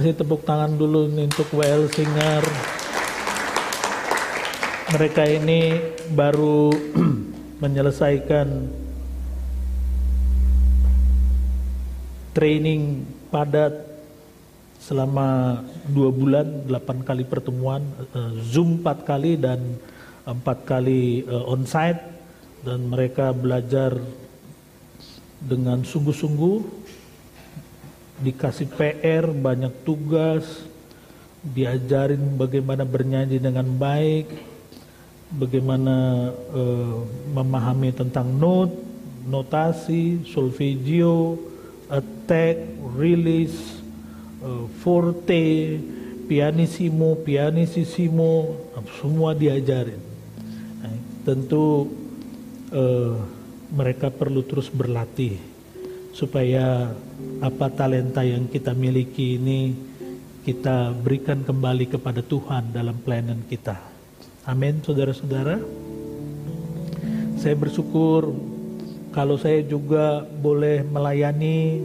Kasih tepuk tangan dulu nih untuk WL Singer. Mereka ini baru menyelesaikan training padat selama dua bulan, delapan kali pertemuan, eh, Zoom empat kali dan empat kali uh, onsite dan mereka belajar dengan sungguh-sungguh dikasih PR banyak tugas diajarin bagaimana bernyanyi dengan baik bagaimana uh, memahami tentang note notasi solfeggio attack release uh, forte pianissimo pianissimo semua diajarin. Tentu uh, mereka perlu terus berlatih supaya apa talenta yang kita miliki ini kita berikan kembali kepada Tuhan dalam pelayanan kita. Amin, saudara-saudara. Saya bersyukur kalau saya juga boleh melayani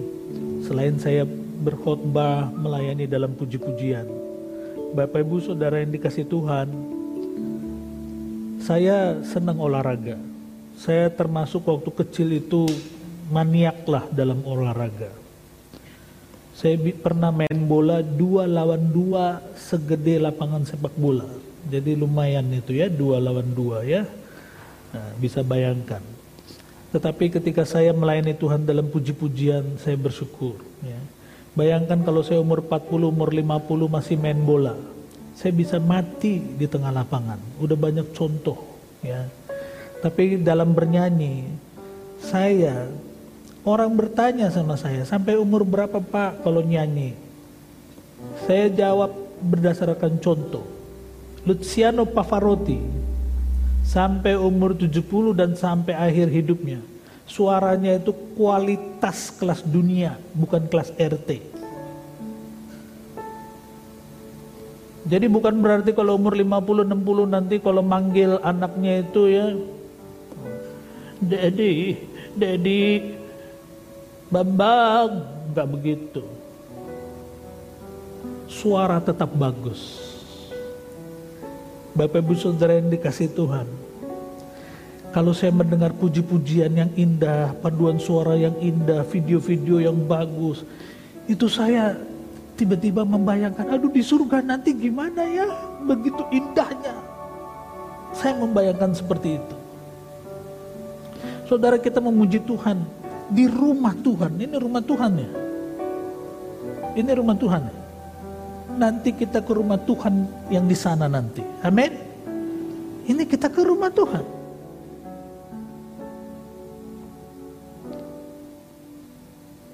selain saya berkhotbah melayani dalam puji-pujian. Bapak Ibu Saudara yang dikasih Tuhan, saya senang olahraga. Saya termasuk waktu kecil itu maniak lah dalam olahraga. Saya pernah main bola dua lawan dua segede lapangan sepak bola. Jadi lumayan itu ya dua lawan dua ya. Nah, bisa bayangkan. Tetapi ketika saya melayani Tuhan dalam puji-pujian, saya bersyukur. Ya. Bayangkan kalau saya umur 40, umur 50 masih main bola saya bisa mati di tengah lapangan. Udah banyak contoh ya. Tapi dalam bernyanyi saya orang bertanya sama saya, sampai umur berapa Pak kalau nyanyi? Saya jawab berdasarkan contoh. Luciano Pavarotti sampai umur 70 dan sampai akhir hidupnya. Suaranya itu kualitas kelas dunia, bukan kelas RT. Jadi bukan berarti kalau umur 50 60 nanti kalau manggil anaknya itu ya Dedi, Dedi Bambang, enggak begitu. Suara tetap bagus. Bapak Ibu Saudara yang dikasih Tuhan. Kalau saya mendengar puji-pujian yang indah, paduan suara yang indah, video-video yang bagus, itu saya tiba-tiba membayangkan, aduh di surga nanti gimana ya, begitu indahnya. Saya membayangkan seperti itu. Saudara kita memuji Tuhan di rumah Tuhan, ini rumah Tuhan ya. Ini rumah Tuhan. Ya? Nanti kita ke rumah Tuhan yang di sana nanti. Amin. Ini kita ke rumah Tuhan.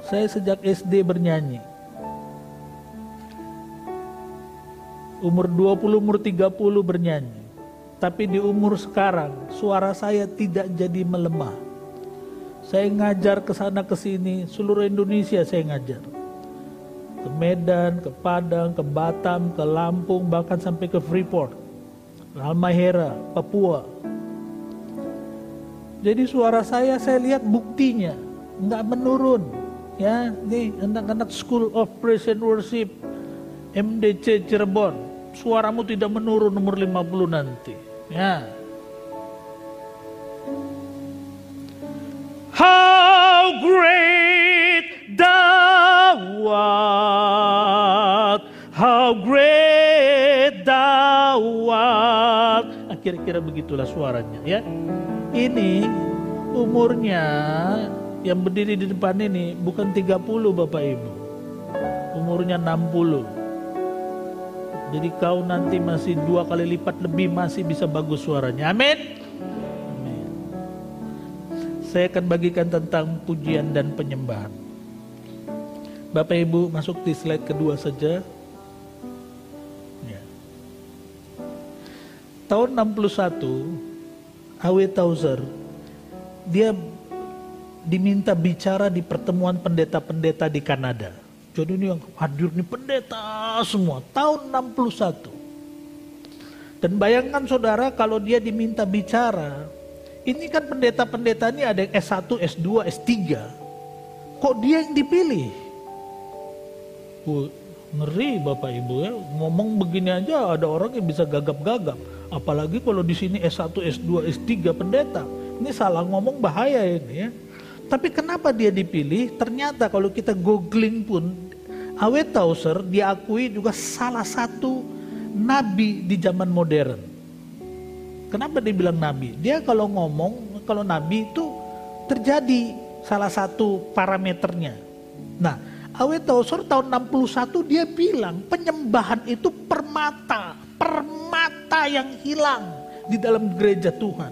Saya sejak SD bernyanyi. umur 20, umur 30 bernyanyi. Tapi di umur sekarang suara saya tidak jadi melemah. Saya ngajar ke sana ke sini, seluruh Indonesia saya ngajar. Ke Medan, ke Padang, ke Batam, ke Lampung, bahkan sampai ke Freeport. Halmahera, Papua. Jadi suara saya, saya lihat buktinya, nggak menurun. Ya, nih anak-anak School of Praise and Worship, MDC Cirebon, suaramu tidak menurun umur 50 nanti. Ya. Great thou art, how great thou art. Nah, kira-kira begitulah suaranya ya. Ini umurnya yang berdiri di depan ini bukan 30 Bapak Ibu. Umurnya 60. Jadi kau nanti masih dua kali lipat lebih masih bisa bagus suaranya. Amin. Saya akan bagikan tentang pujian dan penyembahan. Bapak Ibu masuk di slide kedua saja. Ya. Tahun 61, Awe Tauser, dia diminta bicara di pertemuan pendeta-pendeta di Kanada. Jadi ini yang hadir ini pendeta semua tahun 61. Dan bayangkan saudara kalau dia diminta bicara, ini kan pendeta-pendeta ini ada yang S1, S2, S3. Kok dia yang dipilih? Ngeri Bapak Ibu ya, ngomong begini aja ada orang yang bisa gagap-gagap. Apalagi kalau di sini S1, S2, S3 pendeta. Ini salah ngomong bahaya ini ya. Tapi kenapa dia dipilih? Ternyata kalau kita googling pun, Awe Tauser diakui juga salah satu nabi di zaman modern. Kenapa dia bilang nabi? Dia kalau ngomong, kalau nabi itu terjadi salah satu parameternya. Nah, Awe Tausor tahun 61 dia bilang penyembahan itu permata, permata yang hilang di dalam gereja Tuhan.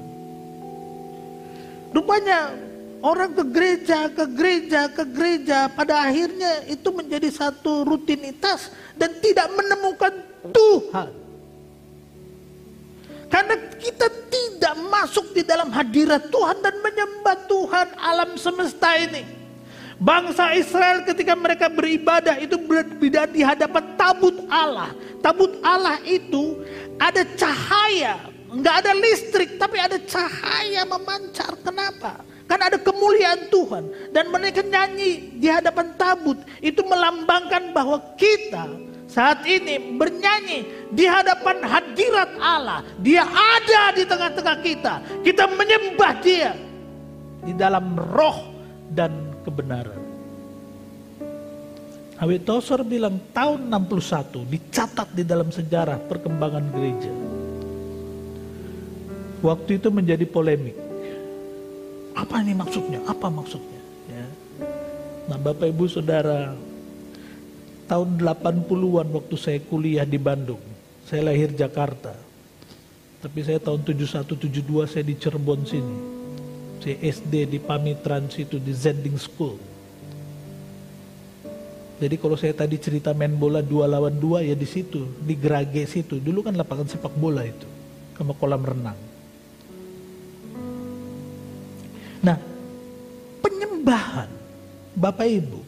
Rupanya orang ke gereja, ke gereja, ke gereja, pada akhirnya itu menjadi satu rutinitas dan tidak menemukan Tuhan. Karena kita tidak masuk di dalam hadirat Tuhan dan menyembah Tuhan alam semesta ini. Bangsa Israel ketika mereka beribadah itu beribadah di hadapan tabut Allah. Tabut Allah itu ada cahaya, nggak ada listrik, tapi ada cahaya memancar. Kenapa? Karena ada kemuliaan Tuhan dan mereka nyanyi di hadapan tabut itu melambangkan bahwa kita saat ini bernyanyi di hadapan hadirat Allah. Dia ada di tengah-tengah kita. Kita menyembah Dia di dalam roh dan kebenaran. Awit Tosor bilang tahun 61 dicatat di dalam sejarah perkembangan gereja. Waktu itu menjadi polemik. Apa ini maksudnya? Apa maksudnya? Ya. Nah Bapak Ibu Saudara, tahun 80-an waktu saya kuliah di Bandung. Saya lahir Jakarta. Tapi saya tahun 71-72 saya di Cirebon sini saya SD di Pamitran situ di Zending School. Jadi kalau saya tadi cerita main bola dua lawan dua ya di situ, di Gerage situ. Dulu kan lapangan sepak bola itu, sama kolam renang. Nah, penyembahan Bapak Ibu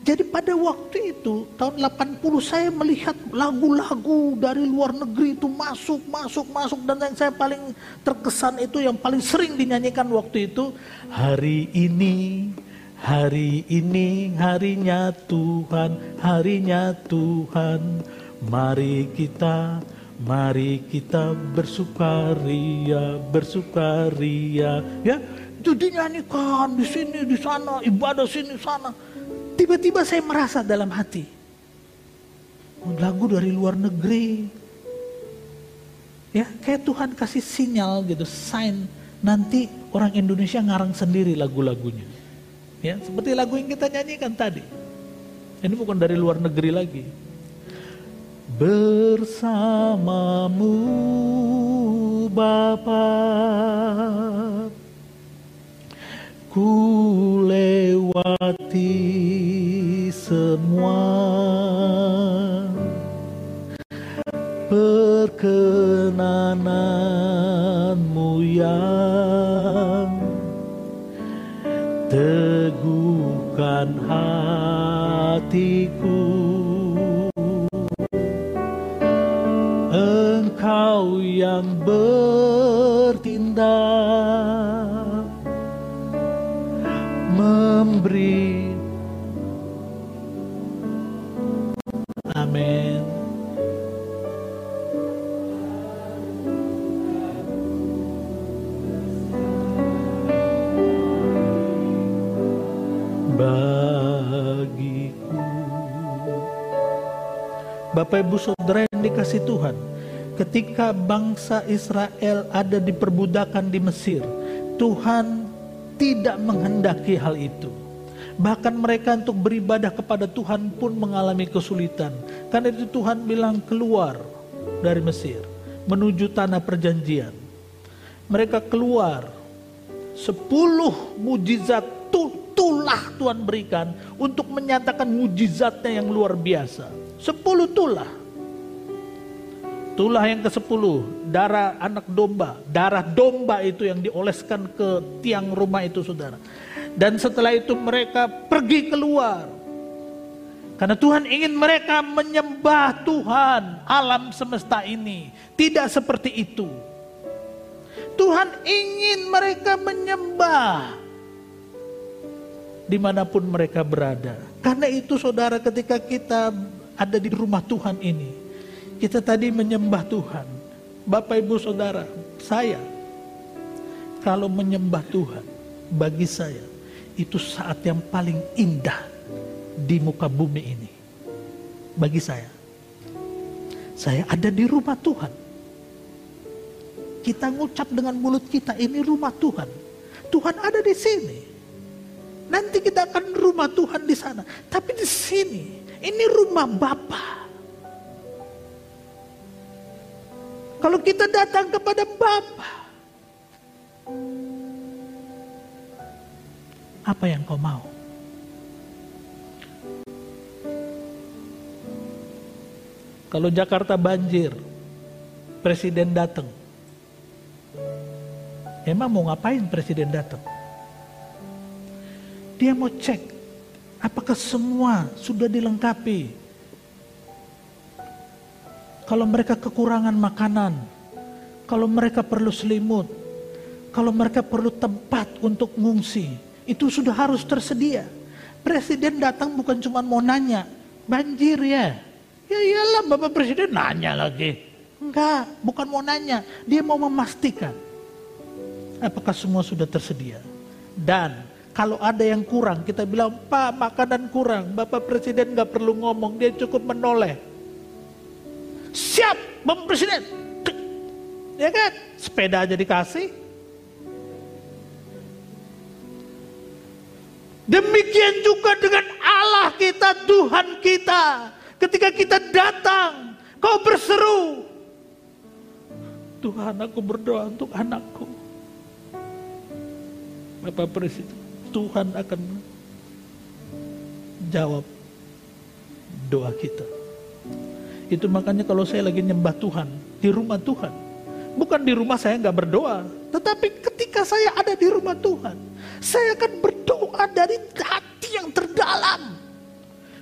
jadi pada waktu itu tahun 80 saya melihat lagu-lagu dari luar negeri itu masuk, masuk, masuk dan yang saya paling terkesan itu yang paling sering dinyanyikan waktu itu hari ini, hari ini harinya Tuhan, harinya Tuhan. Mari kita, mari kita bersukaria, bersukaria. Ya, itu dinyanyikan di sini, di sana, ibadah sini, sana Tiba-tiba saya merasa dalam hati, oh, lagu dari luar negeri. Ya, kayak Tuhan kasih sinyal gitu, sign nanti orang Indonesia ngarang sendiri lagu-lagunya. Ya, seperti lagu yang kita nyanyikan tadi. Ini bukan dari luar negeri lagi. Bersamamu Bapa ku lewati semua. Perkenananmu yang teguhkan hatiku. Engkau yang bertindak memberi Bagiku Bapak Ibu Saudara yang dikasih Tuhan Ketika bangsa Israel ada di perbudakan di Mesir Tuhan tidak menghendaki hal itu Bahkan mereka untuk beribadah kepada Tuhan pun mengalami kesulitan. Karena itu Tuhan bilang keluar dari Mesir. Menuju tanah perjanjian. Mereka keluar. Sepuluh mujizat tulah Tuhan berikan. Untuk menyatakan mujizatnya yang luar biasa. Sepuluh tulah. Tulah yang ke-10, darah anak domba. Darah domba itu yang dioleskan ke tiang rumah itu saudara. Dan setelah itu mereka pergi keluar. Karena Tuhan ingin mereka menyembah Tuhan alam semesta ini. Tidak seperti itu. Tuhan ingin mereka menyembah di mana pun mereka berada. Karena itu saudara ketika kita ada di rumah Tuhan ini. Kita tadi menyembah Tuhan. Bapak Ibu Saudara, saya kalau menyembah Tuhan bagi saya itu saat yang paling indah di muka bumi ini. Bagi saya. Saya ada di rumah Tuhan. Kita ngucap dengan mulut kita, ini rumah Tuhan. Tuhan ada di sini. Nanti kita akan rumah Tuhan di sana. Tapi di sini, ini rumah Bapa. Kalau kita datang kepada Bapa, apa yang kau mau? Kalau Jakarta banjir, presiden datang. Emang mau ngapain presiden datang? Dia mau cek apakah semua sudah dilengkapi. Kalau mereka kekurangan makanan, kalau mereka perlu selimut, kalau mereka perlu tempat untuk ngungsi, itu sudah harus tersedia. Presiden datang bukan cuma mau nanya, banjir ya, Ya iyalah Bapak Presiden nanya lagi. Enggak, bukan mau nanya. Dia mau memastikan. Apakah semua sudah tersedia. Dan kalau ada yang kurang, kita bilang, Pak makanan kurang. Bapak Presiden nggak perlu ngomong, dia cukup menoleh. Siap, Bapak Presiden. Ya kan? Sepeda aja dikasih. Demikian juga dengan Allah kita, Tuhan kita. Ketika kita datang, kau berseru. Tuhan aku berdoa untuk anakku. Bapak Presiden, Tuhan akan jawab doa kita. Itu makanya kalau saya lagi nyembah Tuhan, di rumah Tuhan. Bukan di rumah saya nggak berdoa. Tetapi ketika saya ada di rumah Tuhan, saya akan berdoa dari hati yang terdalam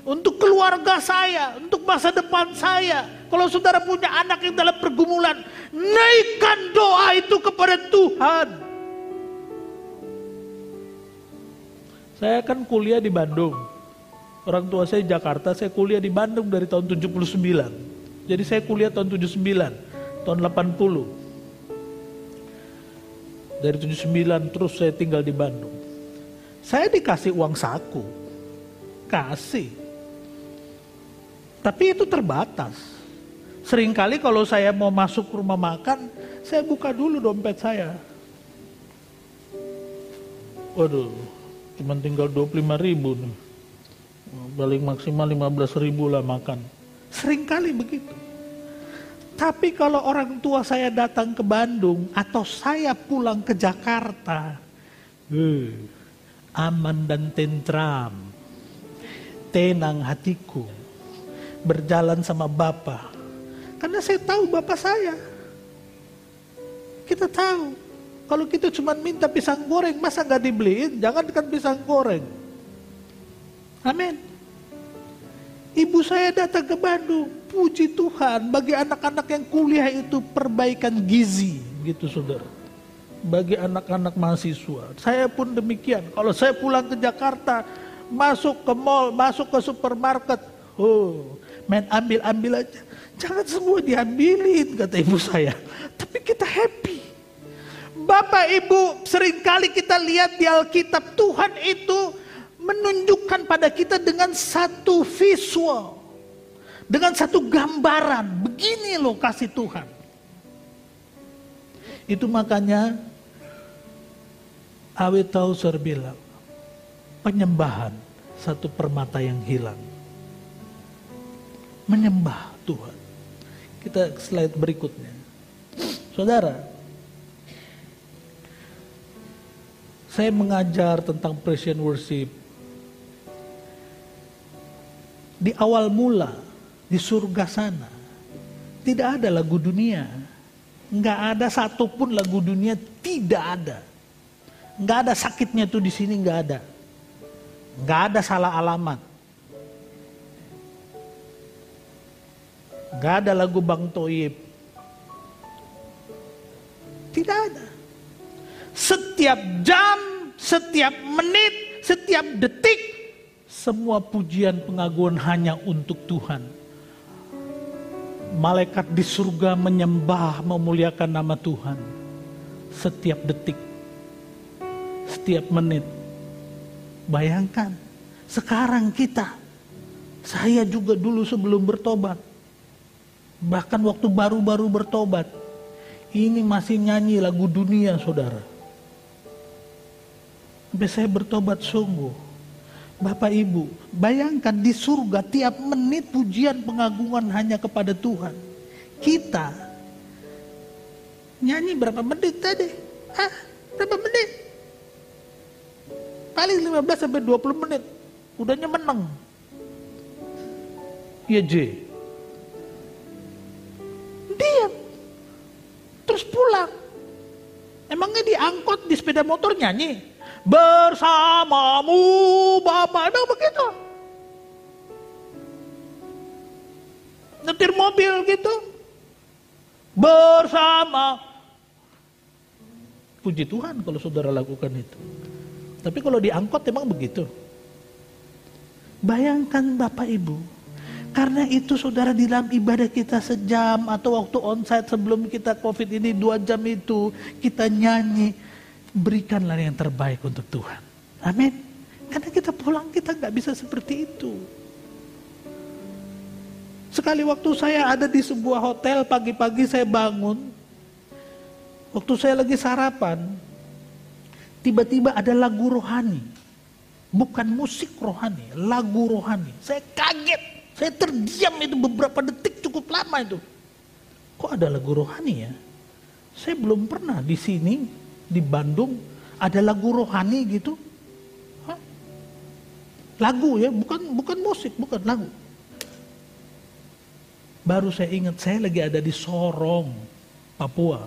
untuk keluarga saya, untuk masa depan saya. Kalau saudara punya anak yang dalam pergumulan, naikkan doa itu kepada Tuhan. Saya kan kuliah di Bandung. Orang tua saya Jakarta, saya kuliah di Bandung dari tahun 79. Jadi saya kuliah tahun 79, tahun 80. Dari 79 terus saya tinggal di Bandung. Saya dikasih uang saku. Kasih tapi itu terbatas. Seringkali kalau saya mau masuk rumah makan, saya buka dulu dompet saya. Waduh, cuma tinggal 25 ribu nih. Balik maksimal 15 ribu lah makan. Seringkali begitu. Tapi kalau orang tua saya datang ke Bandung atau saya pulang ke Jakarta, eh, aman dan tentram, tenang hatiku berjalan sama Bapak. Karena saya tahu Bapak saya. Kita tahu. Kalau kita cuma minta pisang goreng, masa nggak dibeliin? Jangan kan pisang goreng. Amin. Ibu saya datang ke Bandung, puji Tuhan bagi anak-anak yang kuliah itu perbaikan gizi, gitu saudara. Bagi anak-anak mahasiswa. Saya pun demikian. Kalau saya pulang ke Jakarta, masuk ke mall, masuk ke supermarket, oh, main ambil-ambil aja. Jangan semua diambilin, kata ibu saya. Tapi kita happy. Bapak Ibu, sering kali kita lihat di Alkitab, Tuhan itu menunjukkan pada kita dengan satu visual. Dengan satu gambaran. Begini loh kasih Tuhan. Itu makanya Awet Tauser bilang, penyembahan satu permata yang hilang menyembah Tuhan. Kita slide berikutnya. Saudara, saya mengajar tentang present worship. Di awal mula, di surga sana, tidak ada lagu dunia. Nggak ada satupun lagu dunia, tidak ada. Nggak ada sakitnya tuh di sini, nggak ada. Nggak ada salah alamat. Gak ada lagu Bang Toib. Tidak ada. Setiap jam, setiap menit, setiap detik, semua pujian pengaguan hanya untuk Tuhan. malaikat di surga menyembah, memuliakan nama Tuhan setiap detik, setiap menit. Bayangkan, sekarang kita, saya juga dulu sebelum bertobat, bahkan waktu baru-baru bertobat, ini masih nyanyi lagu dunia saudara. Saya bertobat sungguh. Bapak Ibu, bayangkan di surga tiap menit pujian pengagungan hanya kepada Tuhan. Kita nyanyi berapa menit tadi? Hah? Berapa menit? Paling 15 sampai 20 menit. Udahnya menang. Iya J. Diam. Terus pulang. Emangnya diangkut di sepeda motor nyanyi? Bersamamu Bapak. Emang begitu? Nyetir mobil gitu. Bersama. Puji Tuhan kalau saudara lakukan itu. Tapi kalau diangkut emang begitu. Bayangkan Bapak Ibu, karena itu saudara di dalam ibadah kita sejam atau waktu onsite sebelum kita covid ini dua jam itu kita nyanyi berikanlah yang terbaik untuk Tuhan. Amin. Karena kita pulang kita nggak bisa seperti itu. Sekali waktu saya ada di sebuah hotel pagi-pagi saya bangun, waktu saya lagi sarapan, tiba-tiba ada lagu rohani. Bukan musik rohani, lagu rohani. Saya kaget, saya terdiam itu beberapa detik cukup lama itu. Kok ada lagu rohani ya? Saya belum pernah di sini, di Bandung, ada lagu rohani gitu. Hah? Lagu ya, bukan bukan musik, bukan lagu. Baru saya ingat saya lagi ada di Sorong, Papua.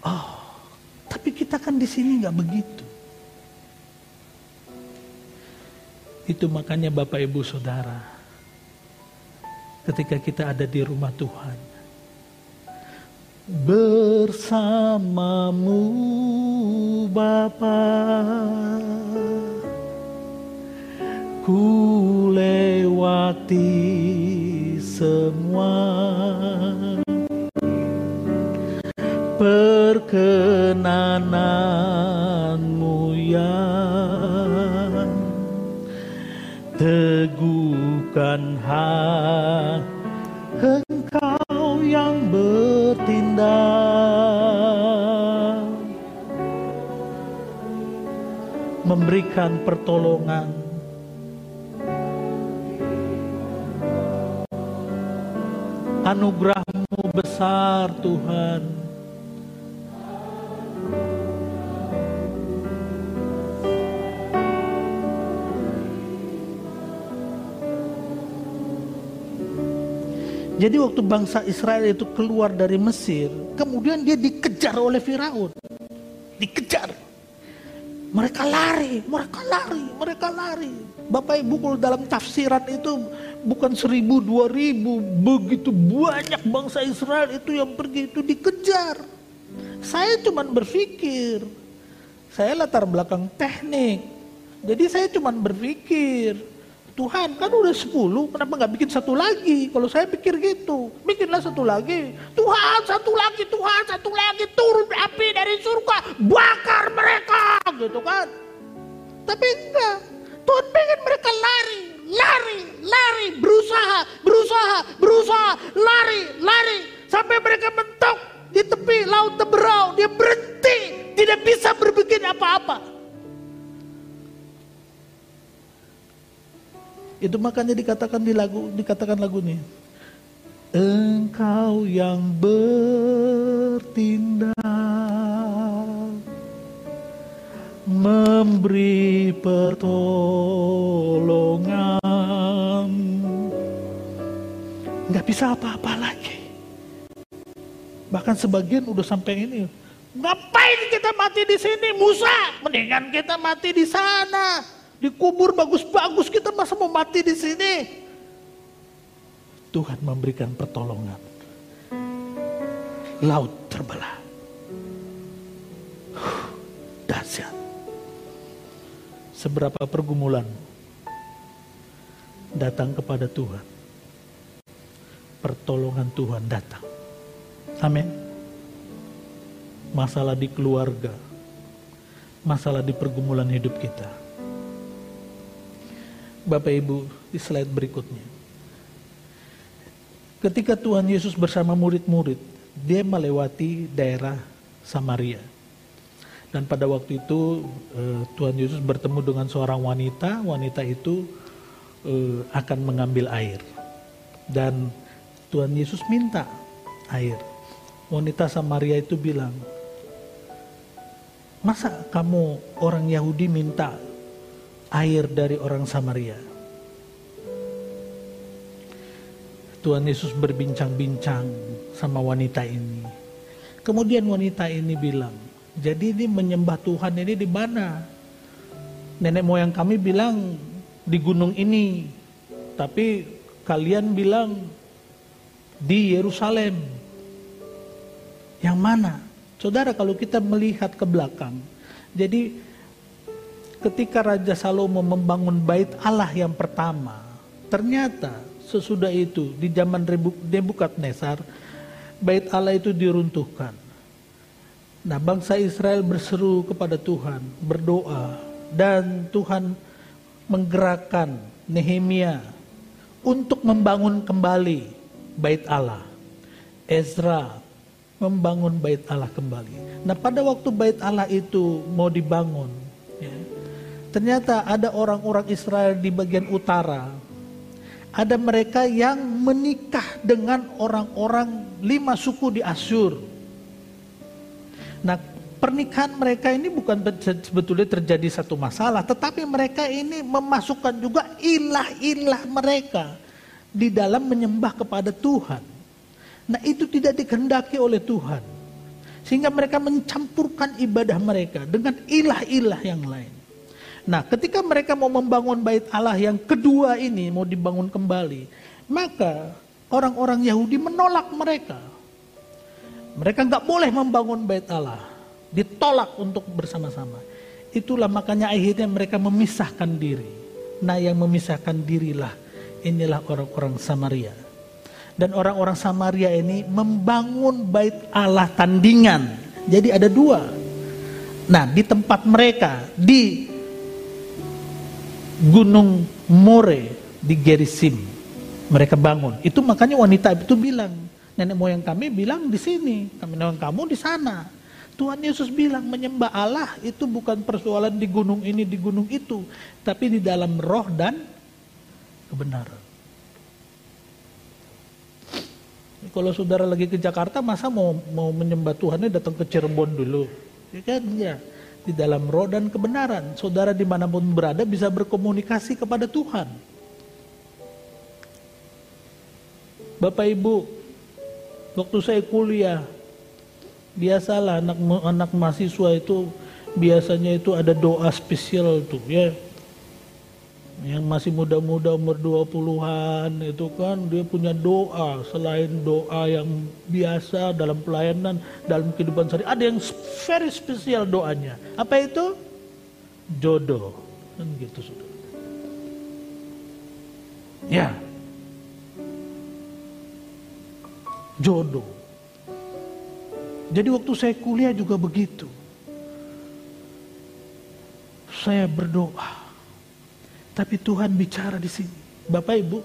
Oh, tapi kita kan di sini nggak begitu. Itu makanya Bapak Ibu Saudara, ketika kita ada di rumah Tuhan, bersamamu Bapa, ku lewati semua perkenananmu yang teguhkan hati memberikan pertolongan anugerahmu besar Tuhan Jadi waktu bangsa Israel itu keluar dari Mesir, kemudian dia dikejar oleh Firaun. Dikejar. Mereka lari, mereka lari, mereka lari. Bapak Ibu kalau dalam tafsiran itu bukan seribu, dua ribu, begitu banyak bangsa Israel itu yang pergi itu dikejar. Saya cuma berpikir, saya latar belakang teknik. Jadi saya cuma berpikir, Tuhan kan udah 10, kenapa nggak bikin satu lagi? Kalau saya pikir gitu, bikinlah satu lagi. Tuhan satu lagi, Tuhan satu lagi, turun api dari surga, bakar mereka, gitu kan? Tapi enggak, Tuhan pengen mereka lari, lari, lari, berusaha, berusaha, berusaha, lari, lari, sampai mereka mentok di tepi laut Teberau, dia berhenti, tidak bisa berbikin apa-apa. Itu makanya dikatakan di lagu dikatakan lagu ini. Engkau yang bertindak memberi pertolongan. Nggak bisa apa-apa lagi. Bahkan sebagian udah sampai ini ngapain kita mati di sini Musa? Mendingan kita mati di sana Dikubur bagus-bagus kita masa mau mati di sini. Tuhan memberikan pertolongan. Laut terbelah. Dahsyat. Seberapa pergumulan datang kepada Tuhan. pertolongan Tuhan datang. Amin. Masalah di keluarga, masalah di pergumulan hidup kita. Bapak Ibu, di slide berikutnya. Ketika Tuhan Yesus bersama murid-murid, dia melewati daerah Samaria. Dan pada waktu itu eh, Tuhan Yesus bertemu dengan seorang wanita, wanita itu eh, akan mengambil air. Dan Tuhan Yesus minta air. Wanita Samaria itu bilang, Masa kamu orang Yahudi minta air dari orang Samaria? Tuhan Yesus berbincang-bincang sama wanita ini. Kemudian wanita ini bilang, jadi ini menyembah Tuhan ini di mana? Nenek moyang kami bilang di gunung ini, tapi kalian bilang di Yerusalem. Yang mana? Saudara kalau kita melihat ke belakang, jadi ketika Raja Salomo membangun bait Allah yang pertama, ternyata sesudah itu di zaman Nebukadnezar, bait Allah itu diruntuhkan. Nah bangsa Israel berseru kepada Tuhan, berdoa, dan Tuhan menggerakkan Nehemia untuk membangun kembali bait Allah. Ezra membangun bait Allah kembali. Nah pada waktu bait Allah itu mau dibangun, ternyata ada orang-orang Israel di bagian utara. Ada mereka yang menikah dengan orang-orang lima suku di Asyur. Nah pernikahan mereka ini bukan sebetulnya terjadi satu masalah, tetapi mereka ini memasukkan juga ilah-ilah mereka di dalam menyembah kepada Tuhan. Nah itu tidak dikehendaki oleh Tuhan. Sehingga mereka mencampurkan ibadah mereka dengan ilah-ilah yang lain. Nah ketika mereka mau membangun bait Allah yang kedua ini mau dibangun kembali. Maka orang-orang Yahudi menolak mereka. Mereka nggak boleh membangun bait Allah. Ditolak untuk bersama-sama. Itulah makanya akhirnya mereka memisahkan diri. Nah yang memisahkan dirilah inilah orang-orang Samaria dan orang-orang Samaria ini membangun bait Allah tandingan. Jadi ada dua. Nah, di tempat mereka di Gunung More di Gerisim mereka bangun. Itu makanya wanita itu bilang, nenek moyang kami bilang di sini, kami moyang kamu di sana. Tuhan Yesus bilang menyembah Allah itu bukan persoalan di gunung ini, di gunung itu, tapi di dalam roh dan kebenaran. Kalau saudara lagi ke Jakarta, masa mau mau menyembah Tuhannya datang ke Cirebon dulu? Ya kan? Ya. Di dalam roh dan kebenaran. Saudara di mana pun berada bisa berkomunikasi kepada Tuhan. Bapak Ibu, waktu saya kuliah, biasalah anak anak mahasiswa itu biasanya itu ada doa spesial tuh ya yang masih muda-muda umur 20-an itu kan dia punya doa. Selain doa yang biasa dalam pelayanan dalam kehidupan sehari ada yang very spesial doanya. Apa itu? Jodoh. Kan gitu sudah ya. Jodoh. Jadi waktu saya kuliah juga begitu. Saya berdoa tapi Tuhan bicara di sini. Bapak Ibu,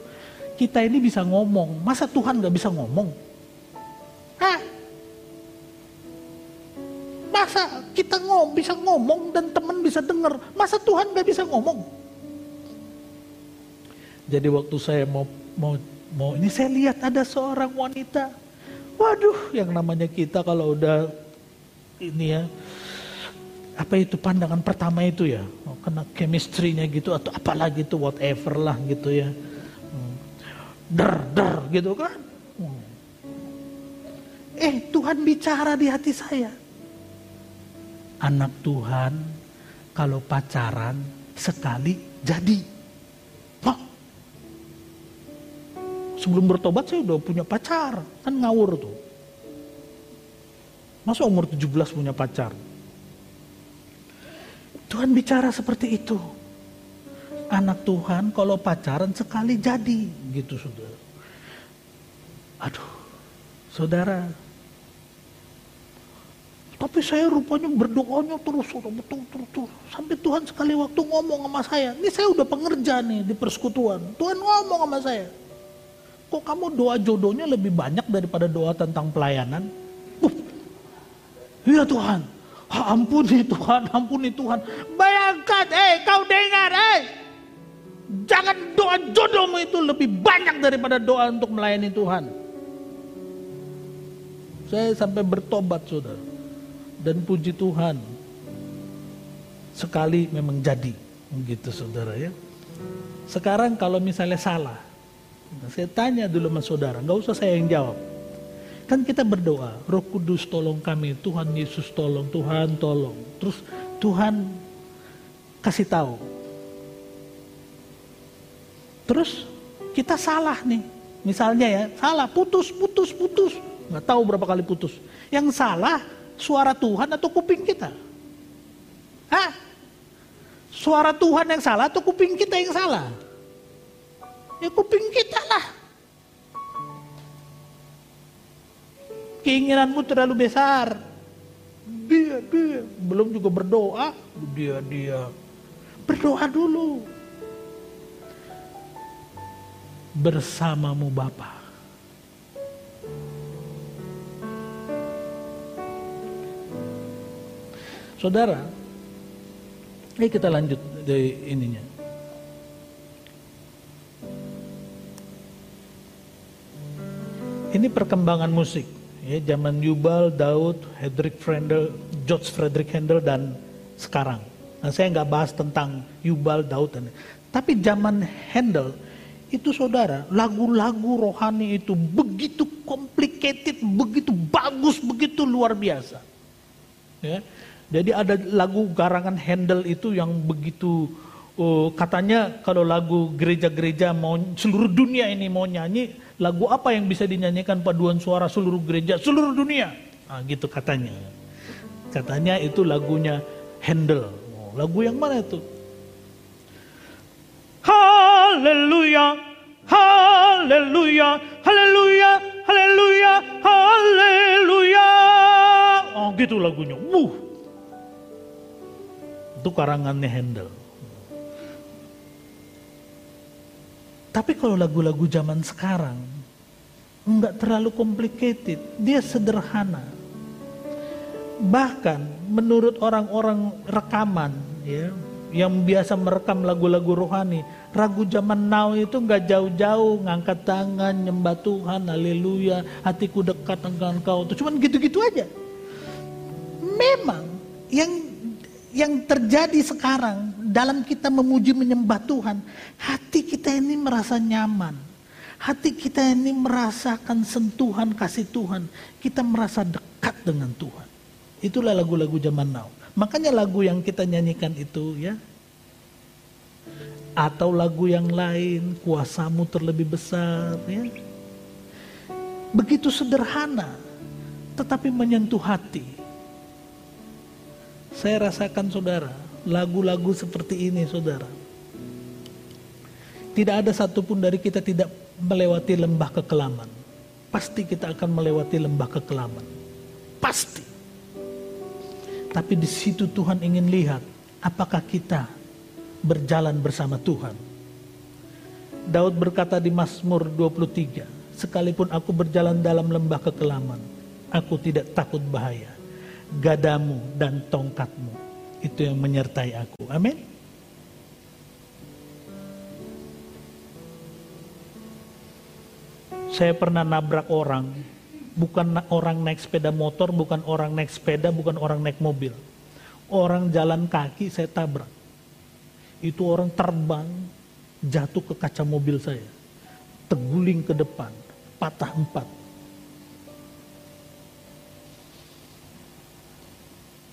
kita ini bisa ngomong. Masa Tuhan gak bisa ngomong? Hah? Masa kita ngom bisa ngomong dan teman bisa dengar? Masa Tuhan gak bisa ngomong? Jadi waktu saya mau mau mau ini saya lihat ada seorang wanita. Waduh, yang namanya kita kalau udah ini ya apa itu pandangan pertama itu ya kena chemistry-nya gitu atau apalagi itu whatever lah gitu ya hmm. der der gitu kan hmm. eh Tuhan bicara di hati saya anak Tuhan kalau pacaran sekali jadi Wah. sebelum bertobat saya udah punya pacar kan ngawur tuh masa umur 17 punya pacar Tuhan bicara seperti itu. Anak Tuhan kalau pacaran sekali jadi gitu saudara. Aduh, saudara. Tapi saya rupanya berdoanya terus, betul, terus, terus. Sampai Tuhan sekali waktu ngomong sama saya. Ini saya udah pengerja nih di persekutuan. Tuhan ngomong sama saya. Kok kamu doa jodohnya lebih banyak daripada doa tentang pelayanan? Iya Tuhan. Ampuni Tuhan, ampuni Tuhan. Bayangkan, eh kau dengar, eh. Jangan doa jodohmu itu lebih banyak daripada doa untuk melayani Tuhan. Saya sampai bertobat saudara. Dan puji Tuhan. Sekali memang jadi. Begitu saudara ya. Sekarang kalau misalnya salah. Saya tanya dulu sama saudara. Nggak usah saya yang jawab. Kan kita berdoa, Roh Kudus tolong kami, Tuhan Yesus tolong, Tuhan tolong. Terus Tuhan kasih tahu. Terus kita salah nih. Misalnya ya, salah, putus, putus, putus. Nggak tahu berapa kali putus. Yang salah suara Tuhan atau kuping kita? Hah? Suara Tuhan yang salah atau kuping kita yang salah? Ya kuping kita lah. Keinginanmu terlalu besar. Dia, dia. Belum juga berdoa. Dia, dia. Berdoa dulu. Bersamamu Bapa. Saudara, ini kita lanjut dari ininya. Ini perkembangan musik ya zaman Yubal, Daud, Hedrick Handel, George Frederick Handel dan sekarang. Nah, saya nggak bahas tentang Yubal, Daud dan tapi zaman Handel itu saudara lagu-lagu rohani itu begitu complicated, begitu bagus, begitu luar biasa. Ya. Jadi ada lagu garangan Handel itu yang begitu uh, katanya kalau lagu gereja-gereja mau seluruh dunia ini mau nyanyi lagu apa yang bisa dinyanyikan paduan suara seluruh gereja seluruh dunia? Nah, gitu katanya. Katanya itu lagunya Handel. Oh, lagu yang mana itu? Haleluya Haleluya Haleluya Haleluya Haleluya. Oh gitu lagunya. Wuh. Itu karangannya Handel Tapi kalau lagu-lagu zaman sekarang nggak terlalu complicated, dia sederhana. Bahkan menurut orang-orang rekaman ya, yang biasa merekam lagu-lagu rohani, ragu zaman now itu nggak jauh-jauh ngangkat tangan nyembah Tuhan, haleluya, hatiku dekat dengan kau. Itu cuman gitu-gitu aja. Memang yang yang terjadi sekarang dalam kita memuji menyembah Tuhan, hati kita ini merasa nyaman. Hati kita ini merasakan sentuhan kasih Tuhan. Kita merasa dekat dengan Tuhan. Itulah lagu-lagu zaman now. Makanya lagu yang kita nyanyikan itu ya. Atau lagu yang lain, kuasamu terlebih besar ya. Begitu sederhana, tetapi menyentuh hati. Saya rasakan saudara, lagu-lagu seperti ini saudara. Tidak ada satupun dari kita tidak melewati lembah kekelaman. Pasti kita akan melewati lembah kekelaman. Pasti. Tapi di situ Tuhan ingin lihat apakah kita berjalan bersama Tuhan. Daud berkata di Mazmur 23, sekalipun aku berjalan dalam lembah kekelaman, aku tidak takut bahaya. Gadamu dan tongkatmu itu yang menyertai aku. Amin. Saya pernah nabrak orang, bukan orang naik sepeda motor, bukan orang naik sepeda, bukan orang naik mobil. Orang jalan kaki saya tabrak. Itu orang terbang, jatuh ke kaca mobil saya. Teguling ke depan, patah empat.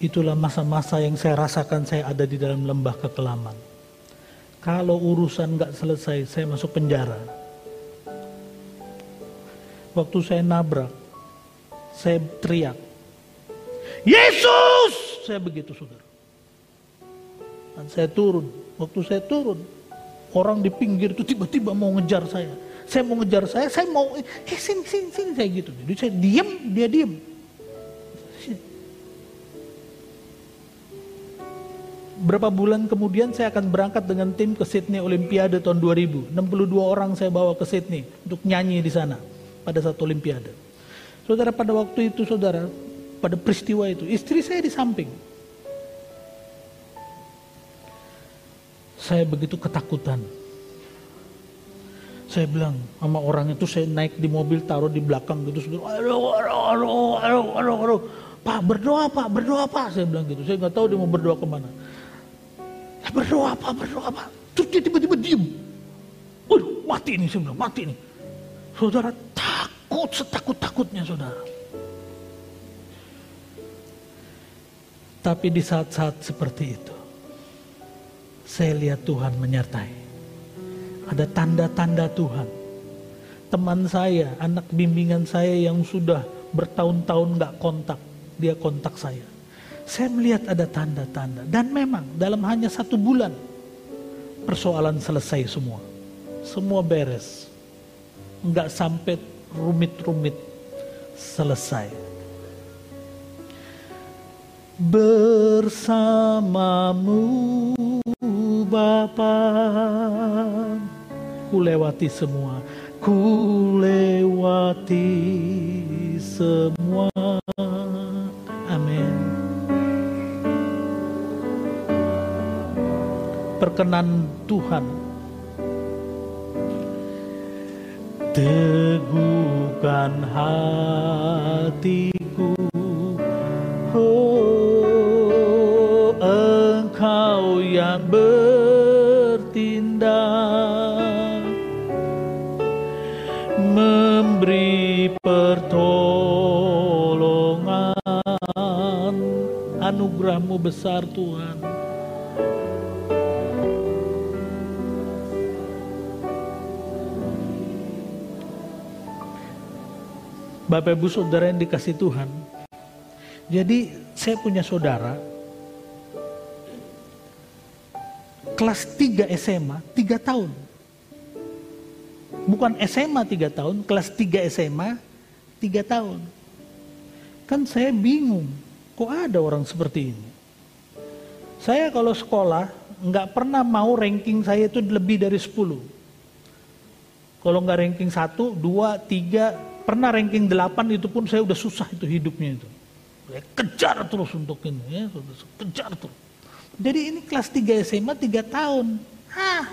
Itulah masa-masa yang saya rasakan saya ada di dalam lembah kekelaman. Kalau urusan nggak selesai, saya masuk penjara. Waktu saya nabrak, saya teriak, Yesus! Saya begitu saudara. Dan saya turun. Waktu saya turun, orang di pinggir itu tiba-tiba mau ngejar saya. Saya mau ngejar saya, saya mau, eh sini, sini, sini, saya gitu. Jadi saya diam, dia diam. Berapa bulan kemudian saya akan berangkat dengan tim ke Sydney Olimpiade tahun 2000. 62 orang saya bawa ke Sydney untuk nyanyi di sana pada saat Olimpiade. Saudara pada waktu itu saudara, pada peristiwa itu, istri saya di samping. Saya begitu ketakutan. Saya bilang sama orang itu saya naik di mobil taruh di belakang gitu saudara. Aduh, aduh, aduh, aduh, aduh, aduh. Pak berdoa pak, berdoa pak. Saya bilang gitu. Saya nggak tahu dia mau berdoa ke mana. Berdoa apa, berdoa apa. Terus dia tiba-tiba diem. Waduh, mati ini, bilang, mati ini. Saudara takut setakut-takutnya saudara. Tapi di saat-saat seperti itu, saya lihat Tuhan menyertai. Ada tanda-tanda Tuhan. Teman saya, anak bimbingan saya yang sudah bertahun-tahun gak kontak, dia kontak saya. Saya melihat ada tanda-tanda. Dan memang dalam hanya satu bulan persoalan selesai semua. Semua beres. Enggak sampai rumit-rumit selesai. Bersamamu Bapa ku lewati semua ku lewati semua perkenan Tuhan. Teguhkan hatiku, oh engkau yang bertindak, memberi pertolongan, anugerahmu besar Tuhan. Bapak Ibu Saudara yang dikasih Tuhan. Jadi saya punya saudara kelas 3 SMA 3 tahun. Bukan SMA 3 tahun, kelas 3 SMA 3 tahun. Kan saya bingung, kok ada orang seperti ini? Saya kalau sekolah nggak pernah mau ranking saya itu lebih dari 10. Kalau nggak ranking 1, 2, 3, Pernah ranking 8 itu pun saya udah susah itu hidupnya itu. Saya kejar terus untuk ini ya, kejar terus. Jadi ini kelas 3 SMA 3 tahun. Hah.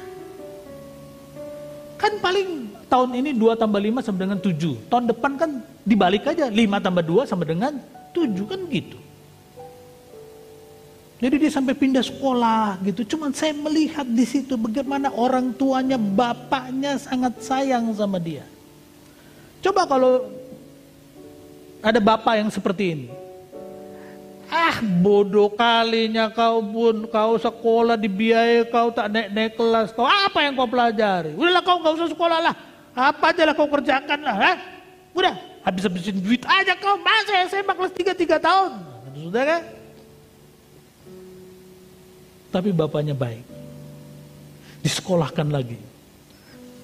Kan paling tahun ini 2 tambah 5 sama dengan 7. Tahun depan kan dibalik aja 5 tambah 2 sama dengan 7 kan gitu. Jadi dia sampai pindah sekolah gitu. Cuman saya melihat di situ bagaimana orang tuanya, bapaknya sangat sayang sama dia. Coba kalau ada bapak yang seperti ini. Ah bodoh kalinya kau pun, kau sekolah dibiayai, kau tak naik-naik kelas, kau apa yang kau pelajari? Udahlah kau gak usah sekolah lah, apa aja lah kau kerjakan lah, ha? Udah, habis-habisin duit aja kau, masa SMA kelas 3, 3 tahun? Sudah kan? Tapi bapaknya baik, disekolahkan lagi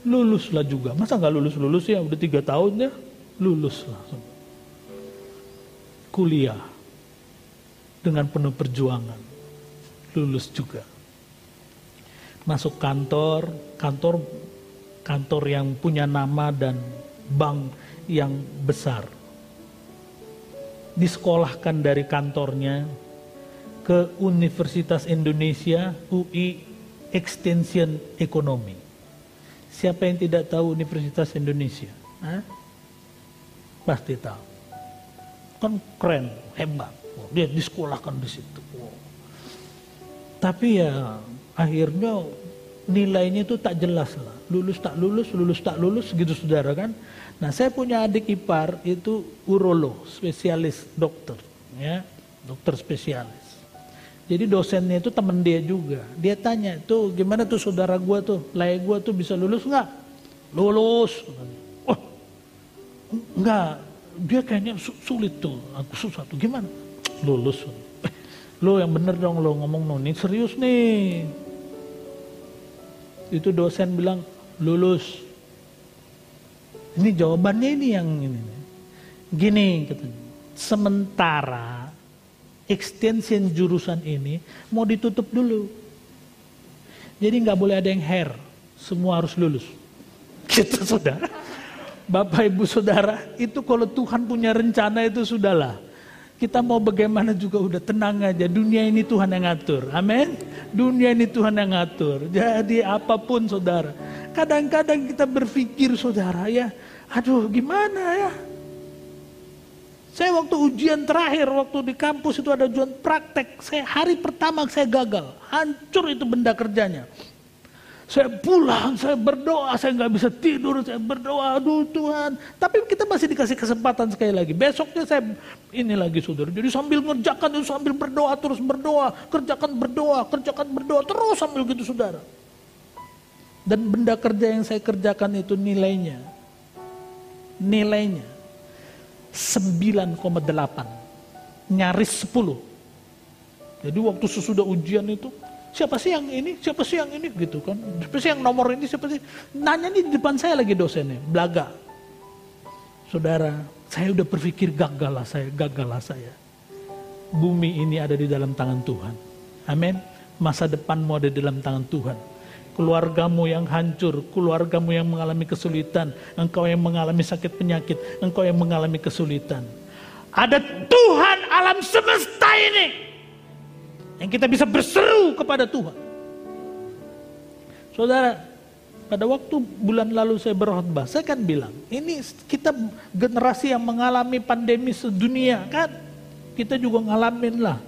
luluslah juga. Masa nggak lulus-lulus ya? Udah tiga tahun ya, lulus langsung. Kuliah dengan penuh perjuangan, lulus juga. Masuk kantor, kantor kantor yang punya nama dan bank yang besar. Disekolahkan dari kantornya ke Universitas Indonesia UI Extension Ekonomi Siapa yang tidak tahu Universitas Indonesia? Hah? Pasti tahu. Kan keren, hebat. Dia disekolahkan di situ. Oh. Tapi ya akhirnya nilainya itu tak jelas lah. Lulus tak lulus, lulus tak lulus gitu saudara kan. Nah saya punya adik ipar itu urolog, spesialis dokter. ya Dokter spesialis. Jadi dosennya itu temen dia juga. Dia tanya, tuh gimana tuh saudara gua tuh, layar gua tuh bisa lulus nggak? Lulus. Oh, enggak. Dia kayaknya sulit tuh. Aku susah tuh. Gimana? Lulus. Lo yang bener dong lo ngomong no, ini serius nih. Itu dosen bilang lulus. Ini jawabannya ini yang ini. Gini katanya. Sementara extension jurusan ini mau ditutup dulu. Jadi nggak boleh ada yang hair. Semua harus lulus. Gitu, saudara. Bapak ibu saudara, itu kalau Tuhan punya rencana itu sudahlah. Kita mau bagaimana juga udah tenang aja. Dunia ini Tuhan yang ngatur. Amin. Dunia ini Tuhan yang ngatur. Jadi apa pun saudara. Kadang-kadang kita berpikir saudara ya. Aduh gimana ya. Saya waktu ujian terakhir, waktu di kampus itu ada ujian praktek. Saya hari pertama saya gagal. Hancur itu benda kerjanya. Saya pulang, saya berdoa, saya nggak bisa tidur, saya berdoa, aduh Tuhan. Tapi kita masih dikasih kesempatan sekali lagi. Besoknya saya ini lagi saudara. Jadi sambil ngerjakan itu sambil berdoa, terus berdoa, kerjakan berdoa, kerjakan berdoa, terus sambil gitu saudara. Dan benda kerja yang saya kerjakan itu nilainya, nilainya 9,8. Nyaris 10. Jadi waktu sesudah ujian itu, siapa sih yang ini, siapa sih yang ini gitu kan. Siapa sih yang nomor ini, siapa sih. Nanya nih di depan saya lagi dosennya, belaga. Saudara, saya udah berpikir gagal lah saya, gagal lah saya. Bumi ini ada di dalam tangan Tuhan. Amin. Masa depanmu ada di dalam tangan Tuhan keluargamu yang hancur, keluargamu yang mengalami kesulitan, engkau yang mengalami sakit penyakit, engkau yang mengalami kesulitan. Ada Tuhan alam semesta ini yang kita bisa berseru kepada Tuhan. Saudara, pada waktu bulan lalu saya berkhotbah, saya kan bilang, ini kita generasi yang mengalami pandemi sedunia kan, kita juga ngalamin lah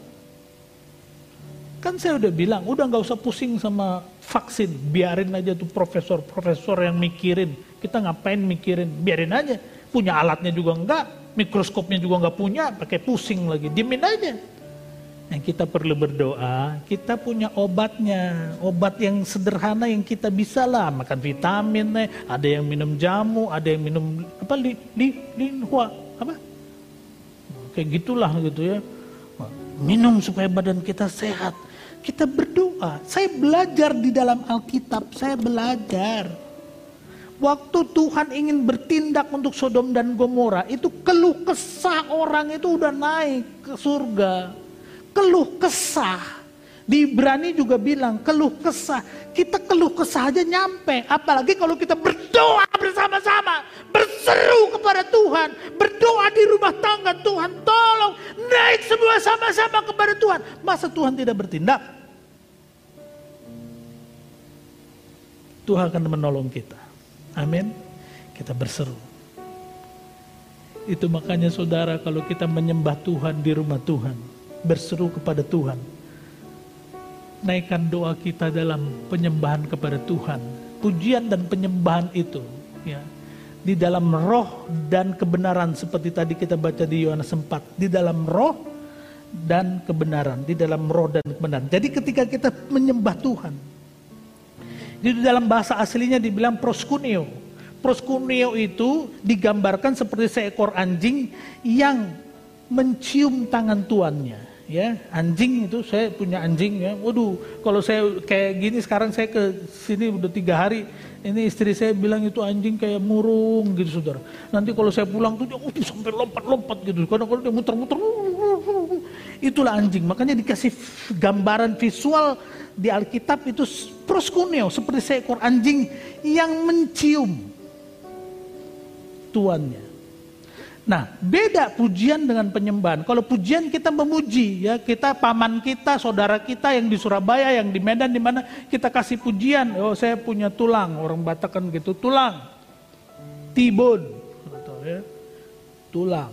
Kan saya udah bilang, udah nggak usah pusing sama vaksin, biarin aja tuh profesor-profesor yang mikirin. Kita ngapain mikirin, biarin aja. Punya alatnya juga enggak, mikroskopnya juga enggak punya, pakai pusing lagi, dimin aja. Yang kita perlu berdoa, kita punya obatnya, obat yang sederhana yang kita bisa lah, makan vitamin, nih. ada yang minum jamu, ada yang minum apa li, li, linhua, apa? Kayak gitulah gitu ya. Minum supaya badan kita sehat kita berdoa. Saya belajar di dalam Alkitab, saya belajar. Waktu Tuhan ingin bertindak untuk Sodom dan Gomora, itu keluh kesah orang itu udah naik ke surga. Keluh kesah. Di Ibrani juga bilang keluh kesah. Kita keluh kesah aja nyampe. Apalagi kalau kita berdoa bersama-sama. Berseru kepada Tuhan. Berdoa di rumah tangga. Tuhan tolong naik semua sama-sama kepada Tuhan. Masa Tuhan tidak bertindak? Tuhan akan menolong kita. Amin. Kita berseru. Itu makanya saudara kalau kita menyembah Tuhan di rumah Tuhan. Berseru kepada Tuhan. Naikkan doa kita dalam penyembahan kepada Tuhan. Pujian dan penyembahan itu. ya Di dalam roh dan kebenaran. Seperti tadi kita baca di Yohanes 4. Di dalam roh dan kebenaran. Di dalam roh dan kebenaran. Jadi ketika kita menyembah Tuhan di dalam bahasa aslinya dibilang proskuneo. Proskuneo itu digambarkan seperti seekor anjing yang mencium tangan tuannya. Ya, anjing itu saya punya anjing ya. Waduh, kalau saya kayak gini sekarang saya ke sini udah tiga hari. Ini istri saya bilang itu anjing kayak murung gitu saudara. Nanti kalau saya pulang tuh dia uh, sampai lompat-lompat gitu. Kadang-kadang dia muter-muter. Itulah anjing. Makanya dikasih gambaran visual di Alkitab itu proskuneo seperti seekor anjing yang mencium tuannya. Nah, beda pujian dengan penyembahan. Kalau pujian kita memuji, ya kita paman kita, saudara kita yang di Surabaya, yang di Medan, di mana kita kasih pujian. Oh, saya punya tulang, orang Batak kan gitu, tulang, tibon, ya. tulang.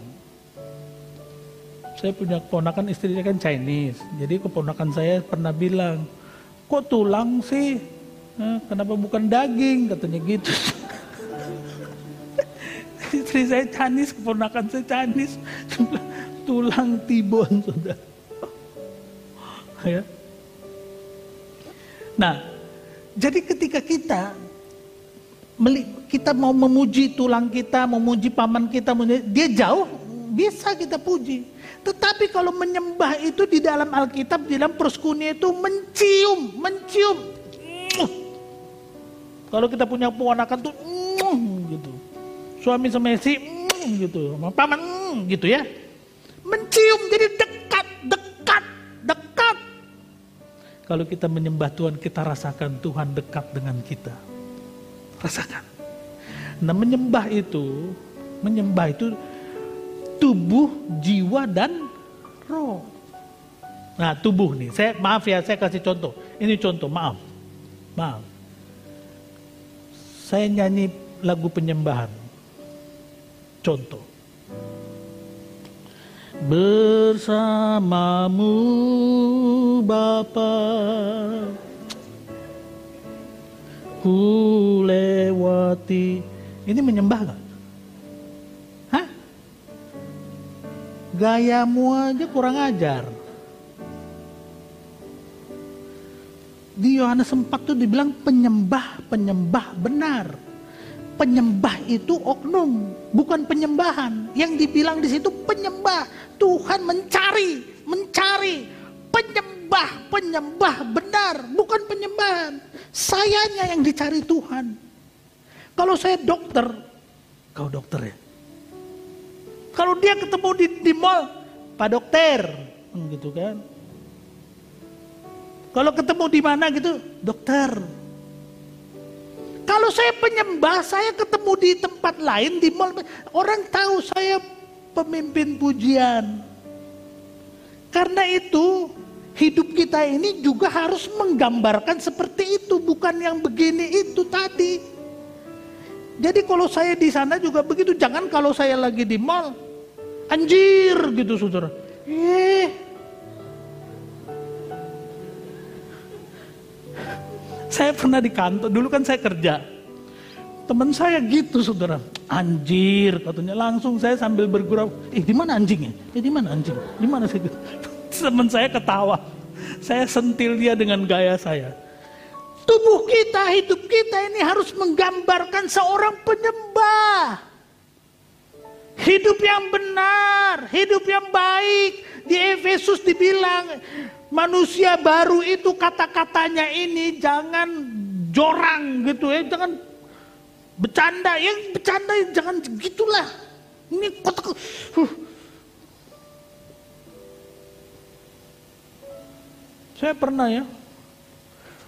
Saya punya keponakan istrinya kan Chinese, jadi keponakan saya pernah bilang, kok tulang sih? kenapa bukan daging? Katanya gitu. Istri saya canis, keponakan saya canis. tulang tibon, sudah. ya. Nah, jadi ketika kita kita mau memuji tulang kita, memuji paman kita, dia jauh, bisa kita puji. Tetapi kalau menyembah itu di dalam Alkitab, di dalam proskunia itu mencium, mencium. Kalau kita punya keponakan tuh gitu. Suami sama istri gitu, paman gitu ya. Mencium jadi dekat, dekat, dekat. Kalau kita menyembah Tuhan, kita rasakan Tuhan dekat dengan kita. Rasakan. Nah menyembah itu, menyembah itu tubuh, jiwa, dan roh. Nah tubuh nih, saya maaf ya, saya kasih contoh. Ini contoh, maaf, maaf. Saya nyanyi lagu penyembahan. Contoh. Bersamamu Bapa ku lewati. Ini menyembah? Gayamu aja kurang ajar. Di Yohanes 4 tuh dibilang penyembah-penyembah benar. Penyembah itu oknum, bukan penyembahan. Yang dibilang di situ penyembah. Tuhan mencari, mencari penyembah, penyembah benar, bukan penyembahan. Sayanya yang dicari Tuhan. Kalau saya dokter, kau dokter ya. Kalau dia ketemu di, di mall, Pak Dokter, gitu kan. Kalau ketemu di mana gitu, dokter. Kalau saya penyembah, saya ketemu di tempat lain di mall, orang tahu saya pemimpin pujian. Karena itu hidup kita ini juga harus menggambarkan seperti itu, bukan yang begini itu tadi. Jadi kalau saya di sana juga begitu, jangan kalau saya lagi di mall, anjir gitu saudara. Eh, Saya pernah di kantor, dulu kan saya kerja. Teman saya gitu saudara, anjir katanya langsung saya sambil bergurau, eh di mana anjingnya? Eh di mana anjing? Di mana sih? Teman saya ketawa, saya sentil dia dengan gaya saya. Tubuh kita, hidup kita ini harus menggambarkan seorang penyembah. Hidup yang benar, hidup yang baik. Di Efesus dibilang, manusia baru itu kata-katanya ini jangan jorang gitu ya, jangan bercanda, yang bercanda jangan gitulah. Ini kotak. Uh. Saya pernah ya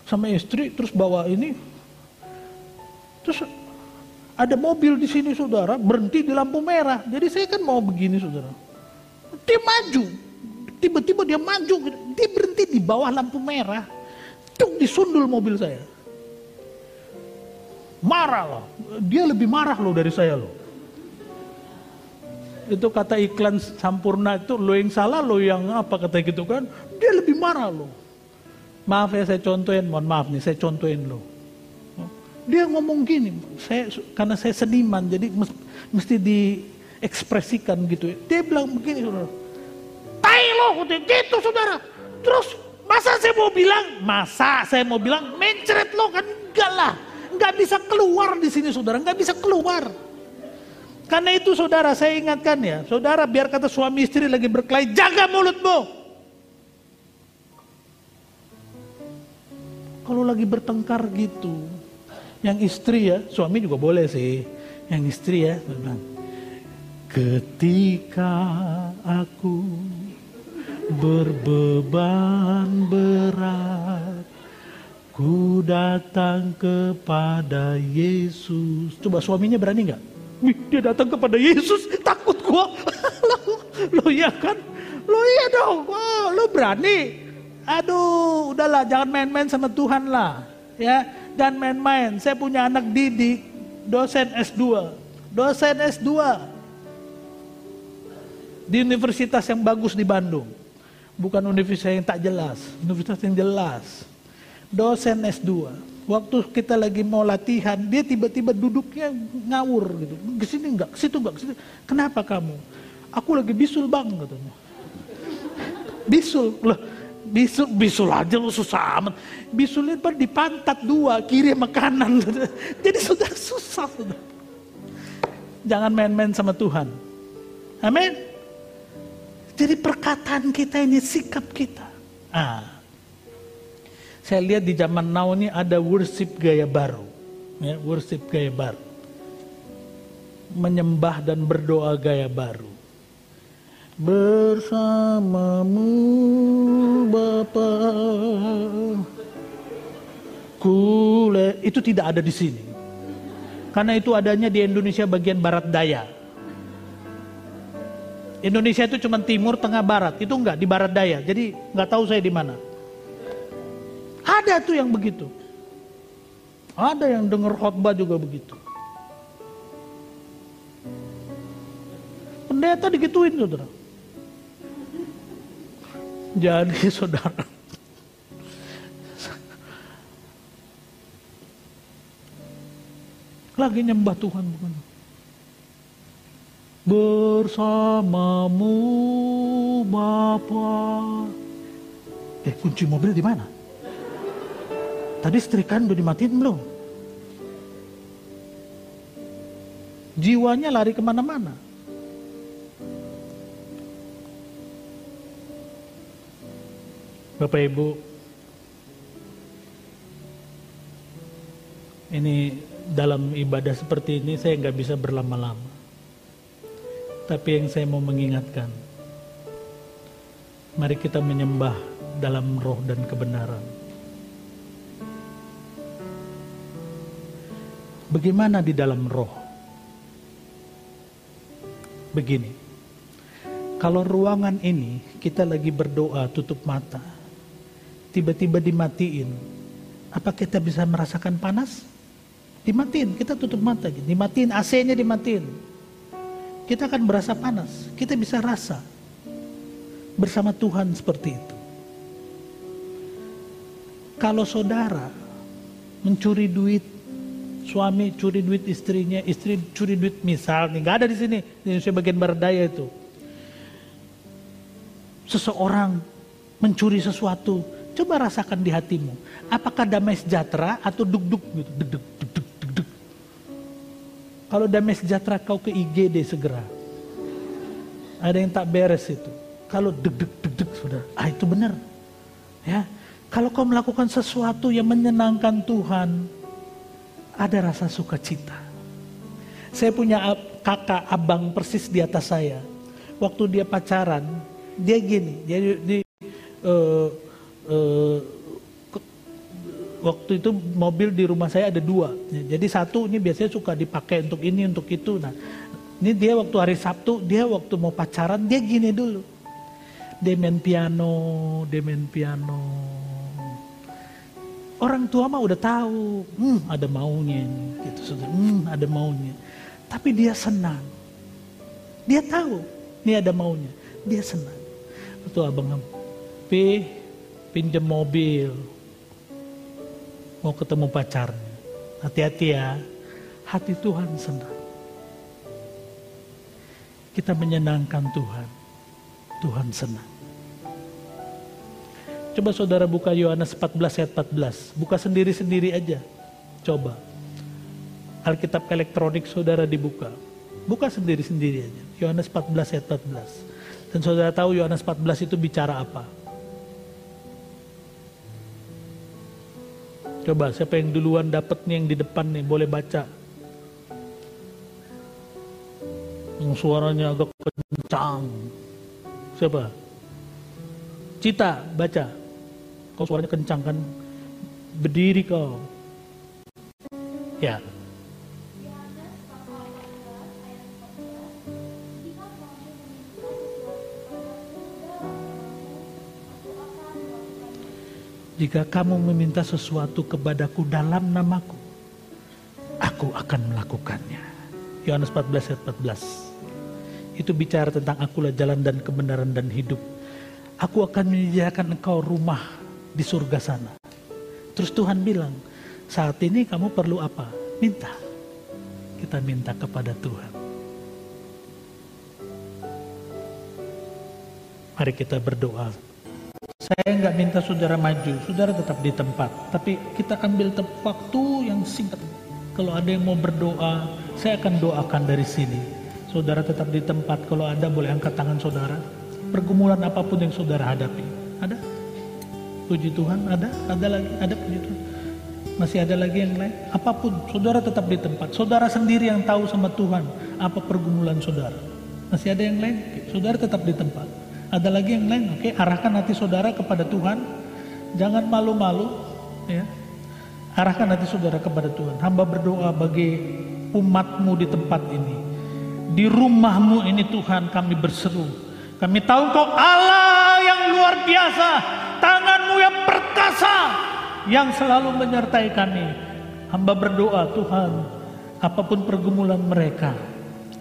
sama istri terus bawa ini terus ada mobil di sini saudara berhenti di lampu merah jadi saya kan mau begini saudara dia maju Tiba-tiba dia maju, dia berhenti di bawah lampu merah. Tuk disundul mobil saya. Marah loh. Dia lebih marah loh dari saya loh. Itu kata iklan sampurna itu lo yang salah lo yang apa kata gitu kan. Dia lebih marah loh. Maaf ya saya contohin, mohon maaf nih saya contohin lo. Dia ngomong gini, saya karena saya seniman jadi mesti diekspresikan gitu. Dia bilang begini, saudara. Tai lo gitu saudara. Terus masa saya mau bilang masa saya mau bilang mencret lo kan enggak lah. Enggak bisa keluar di sini saudara enggak bisa keluar. Karena itu saudara saya ingatkan ya saudara biar kata suami istri lagi berkelahi jaga mulutmu kalau lagi bertengkar gitu yang istri ya suami juga boleh sih yang istri ya ketika aku berbeban berat Ku datang kepada Yesus Coba suaminya berani nggak? Wih, dia datang kepada Yesus, takut gua. lo, lo iya kan? Lo iya dong, oh, lo berani. Aduh, udahlah jangan main-main sama Tuhan lah. Ya, dan main-main. Saya punya anak didik, dosen S2. Dosen S2. Di universitas yang bagus di Bandung bukan universitas yang tak jelas, universitas yang jelas. Dosen S2. Waktu kita lagi mau latihan, dia tiba-tiba duduknya ngawur gitu. Ke sini enggak, ke situ enggak, situ. Kenapa kamu? Aku lagi bisul bang katanya. Bisul, loh, bisul, bisul aja lu susah amat. Bisulnya itu di pantat dua, kiri sama kanan. Jadi sudah susah. Sudah. Jangan main-main sama Tuhan. Amin. Jadi perkataan kita ini sikap kita. Ah. Saya lihat di zaman now ini ada worship gaya baru. Ya, worship gaya baru. menyembah dan berdoa gaya baru. Bersamamu Bapa Kule itu tidak ada di sini. Karena itu adanya di Indonesia bagian barat daya. Indonesia itu cuma timur, tengah, barat. Itu enggak di barat daya. Jadi nggak tahu saya di mana. Ada tuh yang begitu. Ada yang dengar khotbah juga begitu. Pendeta digituin saudara. Jadi saudara. Lagi nyembah Tuhan bukan? Bersamamu Bapa. Eh kunci mobil di mana? Tadi setrikaan udah dimatiin belum? Jiwanya lari ke mana-mana. Bapak Ibu, ini dalam ibadah seperti ini saya nggak bisa berlama-lama. Tapi yang saya mau mengingatkan, mari kita menyembah dalam roh dan kebenaran. Bagaimana di dalam roh? Begini, kalau ruangan ini kita lagi berdoa tutup mata, tiba-tiba dimatiin, apa kita bisa merasakan panas? Dimatiin, kita tutup mata, dimatiin AC-nya dimatiin. Kita akan berasa panas, kita bisa rasa bersama Tuhan seperti itu. Kalau saudara mencuri duit suami curi duit istrinya, istri curi duit misal nih, nggak ada di sini di Indonesia bagian barat daya itu. Seseorang mencuri sesuatu, coba rasakan di hatimu. Apakah damai sejahtera atau duk-duk gitu, duk-duk, duk-duk, duk-duk. Kalau damai sejahtera kau ke IGD segera. Ada yang tak beres itu. Kalau duk-duk, duk-duk, sudah, ah itu benar. Ya, kalau kau melakukan sesuatu yang menyenangkan Tuhan, ada rasa sukacita. Saya punya kakak abang persis di atas saya. Waktu dia pacaran, dia gini, dia di uh, uh, waktu itu mobil di rumah saya ada dua. Jadi satu ini biasanya suka dipakai untuk ini untuk itu. Nah, ini dia waktu hari Sabtu, dia waktu mau pacaran dia gini dulu. Main piano, main piano, Orang tua mah udah tahu, hmm, ada maunya ini, gitu, hmm, ada maunya. Tapi dia senang. Dia tahu, ini ada maunya. Dia senang. Itu abang P pinjam mobil, mau ketemu pacarnya. Hati-hati ya, hati Tuhan senang. Kita menyenangkan Tuhan, Tuhan senang. Coba saudara buka Yohanes 14 ayat 14. Buka sendiri-sendiri aja. Coba. Alkitab elektronik saudara dibuka. Buka sendiri-sendiri aja. Yohanes 14 ayat 14. Dan saudara tahu Yohanes 14 itu bicara apa? Coba siapa yang duluan dapat nih yang di depan nih boleh baca. Yang suaranya agak kencang. Siapa? Cita, baca. Kau suaranya kencang kan? Berdiri kau. Ya. Jika kamu meminta sesuatu kepadaku dalam namaku, aku akan melakukannya. Yohanes 14 ayat 14. Itu bicara tentang akulah jalan dan kebenaran dan hidup. Aku akan menyediakan engkau rumah di surga sana. Terus Tuhan bilang, saat ini kamu perlu apa? Minta. Kita minta kepada Tuhan. Mari kita berdoa. Saya nggak minta saudara maju, saudara tetap di tempat. Tapi kita ambil waktu yang singkat. Kalau ada yang mau berdoa, saya akan doakan dari sini. Saudara tetap di tempat. Kalau ada boleh angkat tangan saudara. Pergumulan apa pun yang saudara hadapi. Ada? Puji Tuhan, ada? Ada lagi? Ada puji Tuhan? Masih ada lagi yang lain? Apa pun, saudara tetap di tempat. Saudara sendiri yang tahu sama Tuhan. Apa pergumulan saudara? Masih ada yang lain? Saudara tetap di tempat. Ada lagi yang lain? Oke, arahkan hati saudara kepada Tuhan. Jangan malu-malu, ya. Arahkan hati saudara kepada Tuhan. Hamba berdoa bagi umatmu di tempat ini. Di rumahmu ini Tuhan kami berseru. Kami tahu kau Allah yang luar biasa. Tanganmu yang perkasa. Yang selalu menyertai kami. Hamba berdoa Tuhan. Apa pun pergumulan mereka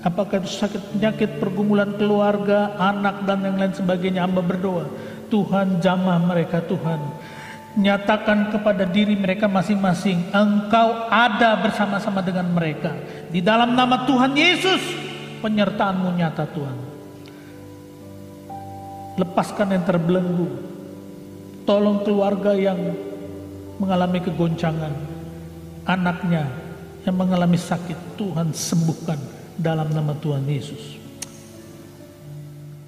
apakah itu sakit penyakit pergumulan keluarga, anak dan yang lain sebagainya hamba berdoa. Tuhan jamah mereka Tuhan. Nyatakan kepada diri mereka masing-masing, Engkau ada bersama-sama dengan mereka. Di dalam nama Tuhan Yesus, penyertaanmu nyata Tuhan. Lepaskan yang terbelenggu. Tolong keluarga yang mengalami kegoncangan. Anaknya yang mengalami sakit, Tuhan sembuhkan dalam nama Tuhan Yesus.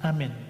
Amin.